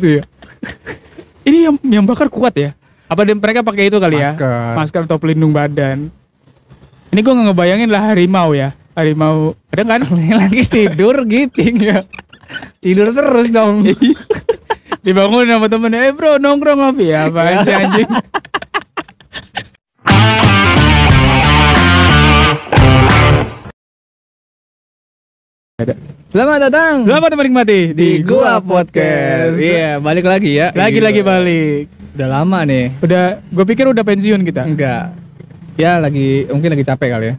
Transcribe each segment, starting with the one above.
Iya. Ini yang yang bakar kuat ya? Apa mereka pakai itu kali ya? Masker. Masker atau pelindung badan. Ini gue nggak ngebayangin lah harimau ya. Harimau ada kan? lagi tidur giting ya. Tidur terus dong. Dibangun sama temennya, eh bro nongkrong ngopi ya apa sih Selamat datang Selamat menikmati di Gua Podcast. Iya, balik lagi ya. Lagi-lagi balik. Udah lama nih. Udah, gue pikir udah pensiun kita. Enggak. Ya lagi mungkin lagi capek kali ya.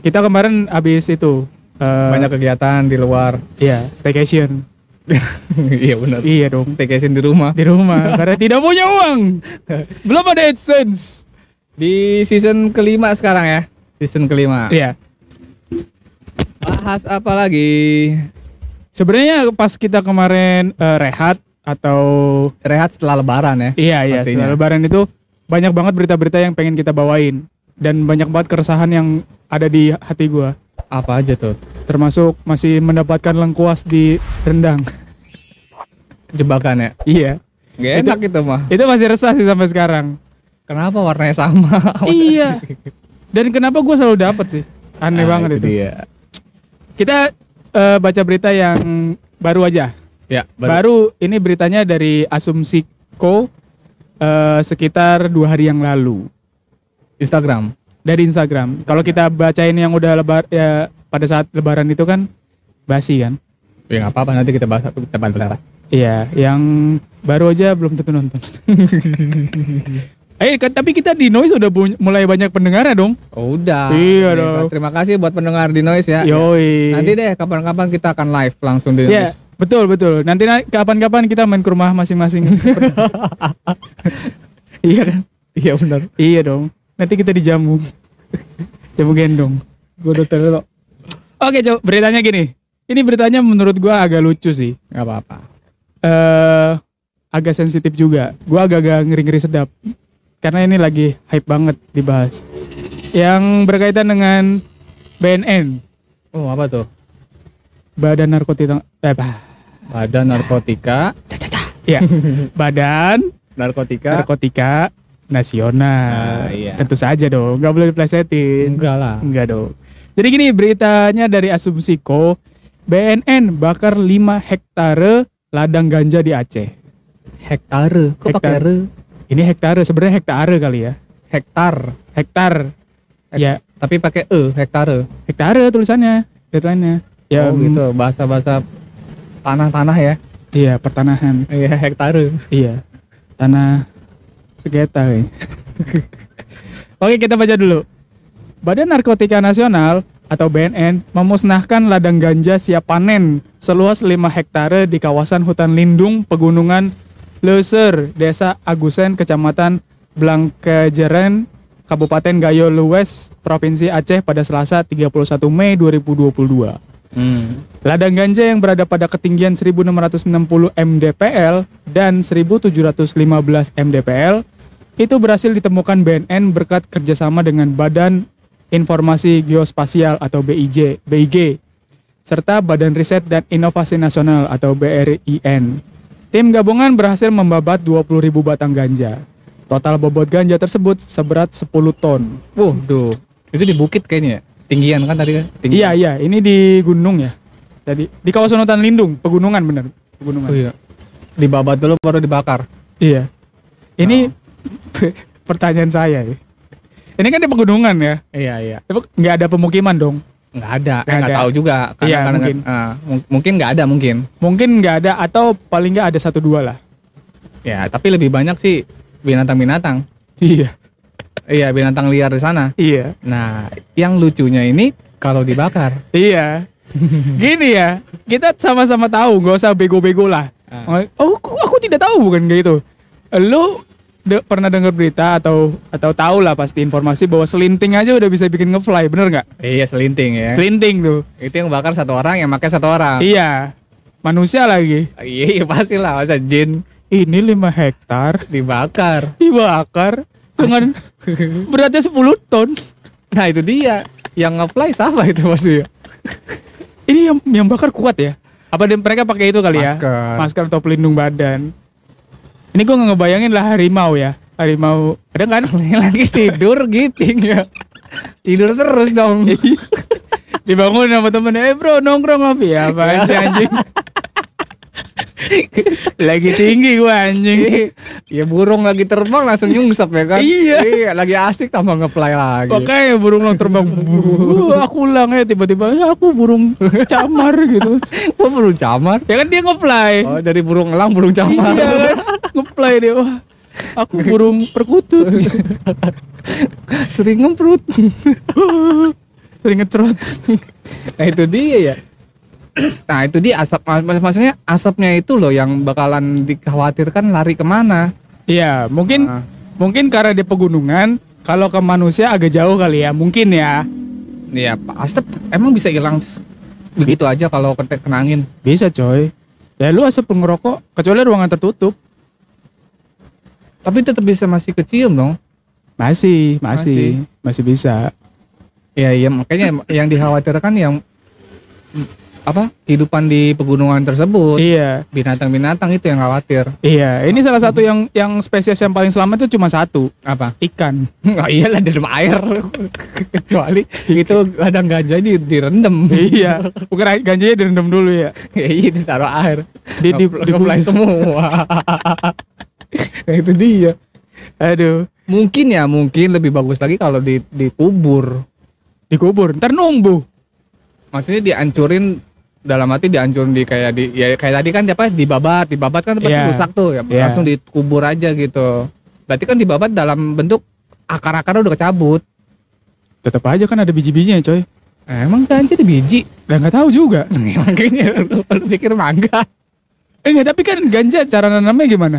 Kita kemarin habis itu eh, Banyak kegiatan di luar. Iya, staycation. iya benar. Iya dong. Staycation di rumah. Di rumah karena tidak punya uang. Belum ada AdSense. Di season kelima sekarang ya. Season kelima. Iya. Bahas apa lagi? Sebenarnya pas kita kemarin eh, rehat atau Rehat setelah lebaran ya. iya iya Pastinya. setelah lebaran itu banyak banget berita-berita yang pengen kita bawain dan banyak banget keresahan yang ada di hati gua. Apa aja tuh? Termasuk masih mendapatkan lengkuas di rendang. Jebakan ya. iya. Gak enak itu mah. Itu masih resah sih sampai sekarang. Kenapa warnanya sama? iya. Dan kenapa gua selalu dapet sih? Aneh Ah, banget itu. Dia. Kita eh, baca berita yang baru aja. Ya, baru. Baru ini beritanya dari Asumsiko eh, sekitar dua hari yang lalu Instagram. dari Instagram. Kalau kita bacain yang udah lebar ya pada saat Lebaran itu kan basi kan? Ya nggak apa-apa nanti kita bahas kita bahas. Iya, yang baru aja belum tentu nonton. eh, kan, tapi kita di Noise udah mulai banyak pendengar ya dong. Oh, udah. Iya Oke, dong. Terima kasih buat pendengar di Noise ya. Yoi. Nanti deh kapan-kapan kita akan live langsung di Ya, Noise. betul betul. Nanti na- kapan-kapan kita main ke rumah masing-masing. iya kan? Iya benar. Iya dong. Nanti kita dijamu. Jamu gendong. Gue udah tahu Oke, coba beritanya gini. Ini beritanya menurut gua agak lucu sih. nggak apa-apa. Eh agak sensitif juga. Gua agak-agak ngeri-ngeri sedap. Karena ini lagi hype banget dibahas. Yang berkaitan dengan BNN, Oh apa tuh? Badan Narkotika eh bah. Badan narkotika, Ya, Badan narkotika. Narkotika Nasional. Ah, iya. Tentu saja dong, nggak boleh diplesetin. Enggak lah. Enggak dong. Jadi gini beritanya dari Asumsiko, BNN bakar 5 hektare ladang ganja di Aceh. Hektare. Kok pakai Hektar. re? Ini hektare sebenarnya hektare kali ya. Hektar. Hektar. Hek- Ya, Tapi pakai e, hektare. hektare tulisannya, deadline-nya. Ya, oh mm, gitu, bahasa-bahasa tanah-tanah ya. Iya, pertanahan. Iya, hektare. Iya. Tanah segeta kayaknya. Oke, kita baca dulu. Badan Narkotika Nasional atau BNN memusnahkan ladang ganja siap panen seluas 5 hektare di kawasan hutan lindung pegunungan Leser, Desa Agusen, Kecamatan Blangkejeren, Kabupaten Gayo Luwes, Provinsi Aceh pada Selasa 31 Mei 2022. Hmm. Ladang ganja yang berada pada ketinggian 1660 mdpl dan 1715 mdpl itu berhasil ditemukan BNN berkat kerjasama dengan Badan Informasi Geospasial atau BIJ, BIG, serta Badan Riset dan Inovasi Nasional atau BRIN. Tim gabungan berhasil membabat 20.000 batang ganja. Total bobot ganja tersebut seberat 10 ton. Wuh, tuh. Itu di bukit kayaknya ya. Tinggian kan tadi kan? Iya iya, ini di gunung ya. Tadi di kawasan hutan lindung, pegunungan bener, pegunungan. Oh iya. Dibabat dulu baru dibakar. Iya. Ini pertanyaan saya. ya. Ini kan di pegunungan ya. Iya, iya. Tapi nggak ada pemukiman dong. Nggak ada. Nggak Eh, nggak tahu juga. Karena, Iya, karena mungkin. mung- mungkin nggak ada mungkin. Mungkin nggak ada atau paling nggak ada satu dua lah. Ya, tapi lebih banyak sih binatang-binatang. Iya. Iya, binatang liar di sana. Iya. Nah, yang lucunya ini kalau dibakar. Iya. Gini ya, kita sama-sama tahu, nggak usah bego-bego lah. Ah. Oh, aku, aku tidak tahu bukan kayak gitu. Lu de- pernah dengar berita atau atau tahu lah pasti informasi bahwa selinting aja udah bisa bikin ngefly, bener nggak? Iya, selinting ya. Selinting tuh. Itu yang bakar satu orang, yang pakai satu orang. Iya. Manusia lagi. Iya, iya pasti lah. Masa jin Ini 5 hektar dibakar. dibakar dengan beratnya 10 ton. Nah, itu dia. Yang nge-fly siapa itu pasti ya? Ini yang yang bakar kuat ya? Apa mereka pakai itu kali ya? Masker. Masker atau pelindung badan. Ini gue nggak ngebayangin lah harimau ya. Harimau, ada kan? lagi tidur giting ya. Tidur terus dong. Dibangun sama temennya, eh bro nongkrong ngopi ya apa sih anjing? Lagi tinggi gua anjing. ya burung lagi terbang langsung nyungsep ya kan. Iya. lagi asik tambah ngeplay lagi. Makanya burung lang terbang. Aku ulang ya tiba-tiba ya aku burung camar gitu. Wah burung camar. Ya kan dia nge-fly. Oh dari burung elang burung camar. Iya kan? Nge-fly dia. Wah, aku burung perkutut. Sering ngemprut. Sering ngecerot. nah itu dia ya. Nah itu dia asap mak- maksudnya asapnya itu loh yang bakalan dikhawatirkan lari ke mana. Iya, mungkin Ah. mungkin karena dia pegunungan, kalau ke manusia agak jauh kali ya, mungkin ya. Iya Pak asap emang bisa hilang begitu aja kalau kena angin. Bisa coy. Ya lu asap ngerokok kecuali ruangan tertutup. Tapi tetap bisa masih kecium dong. Masih, masih, masih, bisa. Iya iya makanya yang dikhawatirkan yang apa kehidupan di pegunungan tersebut Iya, binatang-binatang itu yang khawatir iya. Ini salah satu yang yang spesies yang paling selamat itu cuma satu, apa ikan. oh iyalah di dalam air kecuali itu kadang gajah di direndam iya, bukan ganjanya direndam dulu ya. iya ditaruh air di, di, di di semua nah, itu dia Aduh, mungkin ya mungkin lebih bagus lagi kalau di dikubur dikubur. Ntar numbuh. maksudnya dihancurin dalam arti dihancurin di kayak di ya kayak tadi kan apa dibabat dibabat kan pasti Iya. rusak tuh ya Iya. langsung dikubur aja gitu berarti kan dibabat dalam bentuk akar-akarnya udah kecabut Tetap aja kan ada biji-bijinya coy. Eh, emang ganja di biji Lah nggak tahu juga. makanya lu, lu pikir mangga Eh enggak, tapi kan ganja cara nanamnya gimana?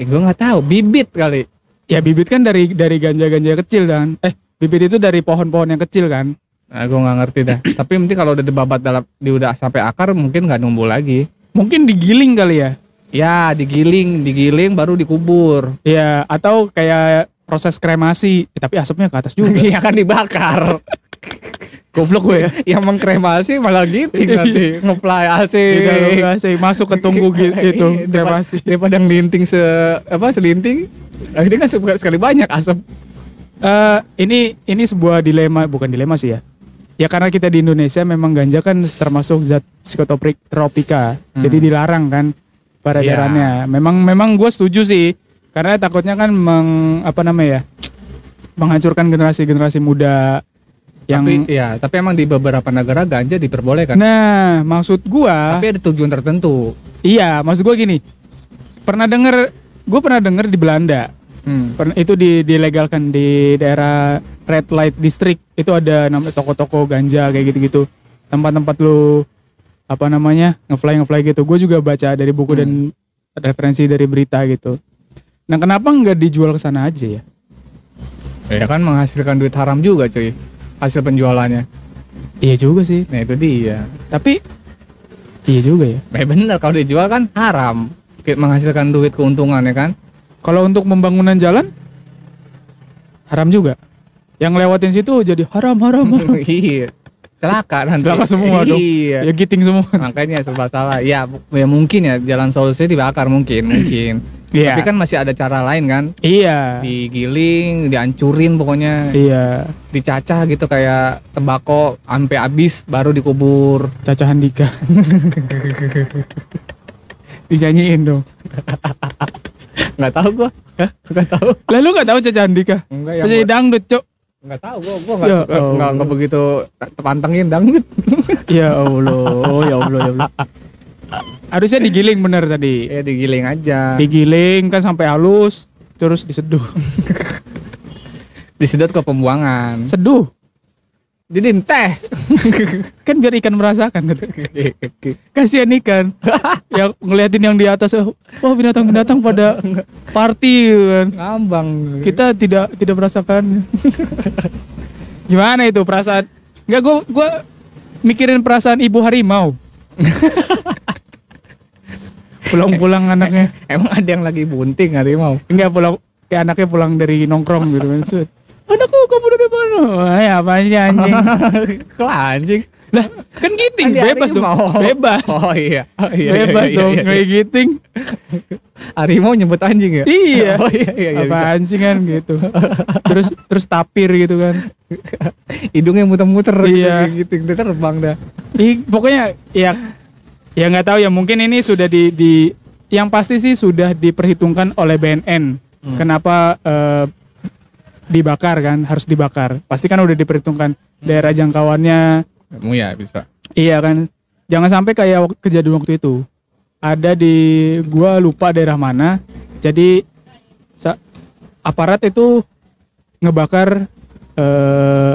Eh gue nggak tahu bibit kali Ya bibit kan dari dari ganja-ganja kecil kan. Eh, bibit itu dari pohon-pohon yang kecil kan. nah, gue nggak ngerti dah tapi mungkin kalau udah dibabat dalam di udah sampai akar mungkin nggak numbuh lagi Mungkin digiling kali ya. ya digiling digiling baru dikubur Ya, atau kayak proses kremasi, Eh, tapi asapnya ke atas juga. Iya kan dibakar Goblok gue ya. yang mengkremasi malah giting nanti ngeplay AC dalam AC masuk ke tunggu gitu itu Iya, daripada, kremasi. daripada ngelinting se apa selinting ini kan sekali sekali banyak asap Eh, ini ini sebuah dilema, bukan dilema sih ya. Ya karena kita di Indonesia memang ganja kan termasuk zat psikotropik tropika. Jadi dilarang kan peredarannya. Memang memang gue setuju sih. Karena takutnya kan meng, apa namanya ya? menghancurkan generasi-generasi muda yang tapi ya tapi emang di beberapa negara ganja diperbolehkan. Nah, maksud gua tapi ada tujuan tertentu. Iya, maksud gua gini. Pernah denger gue pernah denger di Belanda. Hmm. Pernah- itu di dilegalkan di daerah red light district. Itu ada namanya toko-toko ganja kayak gitu-gitu. Tempat-tempat lu apa namanya ngefly ngefly gitu. Gue juga baca dari buku dan referensi dari berita gitu. Nah kenapa nggak dijual ke sana aja ya? Ya kan menghasilkan duit haram juga cuy hasil penjualannya. Iya juga sih. Nah itu dia. Tapi iya juga ya. Eh bener kalau dijual kan haram. Kayak menghasilkan duit keuntungan ya kan? Kalau untuk pembangunan jalan haram juga. Yang lewatin situ jadi haram haram, haram. iya. Celaka nanti. Celaka semua dong. Iya. Ya giting semua. Makanya serba salah. Ya, ya mungkin ya jalan solusinya dibakar mungkin mungkin Iya. tapi kan masih ada cara lain kan? Iya. Digiling dihancurin pokoknya. Iya. Dicacah gitu kayak tembakau sampai habis baru dikubur. Caca Handika Dinyanyiin dong. Nggak tahu gua. Hah? nggak tahu. Lalu gak tahu Caca Handika enggak ya Penyanyi dangdut cok nggak tahu gua gua nggak Ya suka- nggak nggak begitu terpantengin dangdut. Ya Allah Ya Allah ya Allah Harusnya digiling bener tadi. Ya digiling aja. Digiling kan sampai halus Terus diseduh. Disedot ke pembuangan. Seduh. Jadi teh. Kan biar ikan merasakan gitu. Kasihan ikan. Yang ngeliatin yang di atas oh, binatang-binatang pada party kan. Ngambang. Kita tidak tidak merasakan. Gimana itu perasaan? Nggak gue gue mikirin perasaan ibu harimau pulang-pulang anaknya emang ada yang lagi bunting harimau enggak pulang kayak anaknya pulang dari nongkrong gitu kan anakku kamu dari mana ya apa sih anjing kok anjing lah kan giting dia bebas dong harimau. bebas oh iya, Oh, iya bebas iya, dong iya, kayak giting Harimau nyebut anjing ya? Iya. Oh iya iya, iya bisa. Apaan sih kan gitu. terus terus tapir gitu kan. Hidungnya muter-muter Iya. gitu, gitu, gitu terbang dah. Ih, pokoknya ya ya nggak tahu ya mungkin ini sudah di, di yang pasti sih sudah diperhitungkan oleh BNN. Hmm. Kenapa eh, dibakar kan? Harus dibakar. Pasti kan udah diperhitungkan daerah jangkauannya. Kamu ya bisa. Iya kan. Jangan sampai kayak kejadian waktu itu. Ada di gua lupa daerah mana. Jadi aparat itu ngebakar eh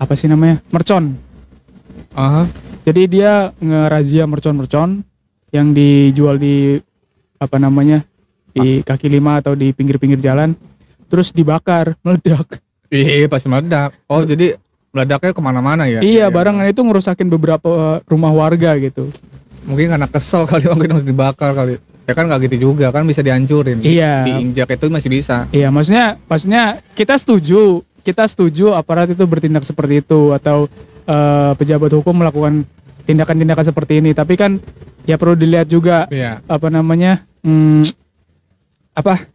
apa sih namanya? Mercon. Aha. Jadi dia ngerazia mercon-mercon yang dijual di apa namanya di kaki lima atau di pinggir-pinggir jalan, terus dibakar, meledak. Iya pasti meledak. Oh jadi meledaknya ke mana-mana ya? iya, barangan itu ngerusakin beberapa rumah warga gitu. Mungkin karena kesel kali itu harus dibakar kali. Ya kan nggak gitu juga kan bisa dihancurin. Iya. Diinjak itu masih bisa. Iya, maksudnya maksudnya kita setuju, kita setuju aparat itu bertindak seperti itu atau eh, pejabat hukum melakukan tindakan-tindakan seperti ini. Tapi kan ya perlu dilihat juga Iya. apa namanya hmm, apa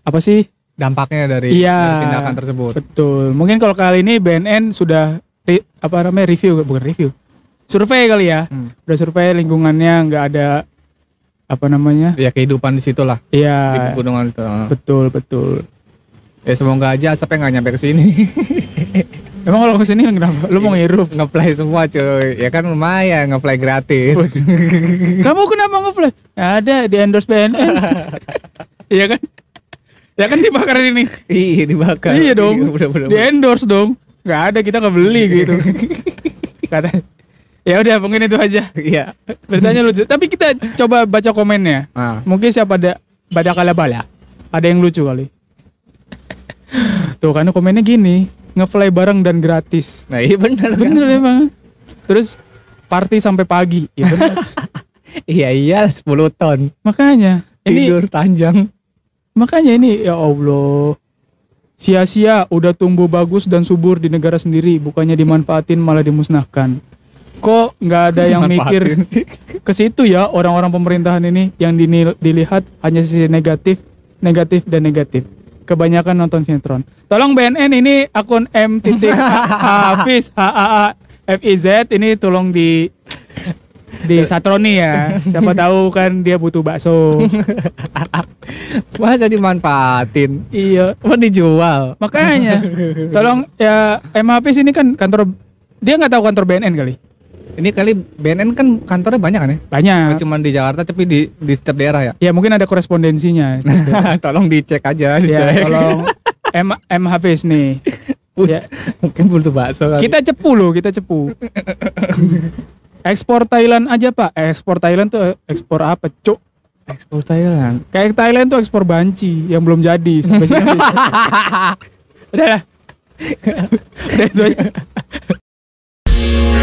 apa sih Dampaknya dari, Iya. dari tindakan tersebut. betul mungkin kalau kali ini BNN sudah ri- apa namanya review bukan review survei kali ya Hmm. udah survei lingkungannya nggak ada apa namanya Ya kehidupan di situ lah di iya pegunungan itu. betul betul Ya semoga aja asapnya nggak nyampe ke sini. emang kalau ke sini kenapa? Lu mau ngirup ngeplay semua cuy. Ya kan lumayan ngeplay gratis. kamu kenapa Nggak ada di endorse BNN iya kan? Ya kan dibakar ini. Iya dibakar. iya dong. Udah, di endorse dong. Nggak ada kita nggak beli gitu. Kata ya udah mungkin itu aja. Iya. beritanya lucu. Tapi kita coba baca komennya. Ah. mungkin siapa ada pada kala bala ada yang lucu kali. Tuh kan komennya gini ngefly bareng dan gratis. Nah iya bener kan. bener emang. Terus party sampai pagi. Ya bener. Iya iya 10 ton. makanya ini Tidur panjang. makanya ini ya Allah. Sia-sia udah tumbuh bagus dan subur di negara sendiri. Bukannya dimanfaatin malah dimusnahkan. Kok nggak ada yang mikir ke situ ya orang-orang pemerintahan ini? Yang dilihat hanya sisi negatif, negatif dan negatif. Kebanyakan nonton sinetron. Tolong BNN ini akun M titik Hafiz H A A F I Z ini tolong di di satroni ya. Siapa tahu kan dia butuh bakso. Masa dimanfaatin? iya, Mau dijual? makanya tolong ya M Hafiz ini kan kantor dia nggak tahu kantor BNN kali. Ini kali BNN kan kantornya banyak kan ya? Banyak. Nggak cuma di Jakarta tapi di di setiap daerah ya. Ya mungkin ada korespondensinya. Tolong dicek aja, ya, dicek. tolong M M Hafiz nih. Ya, Mungkin butuh bakso kali. kita cepu loh, kita cepu. ekspor Thailand aja pak, ekspor Thailand tuh ekspor apa, cuk? ekspor Thailand. Kayak Thailand tuh ekspor banci yang belum jadi sampai sini. Udah lah. Udah itu aja. Yeah.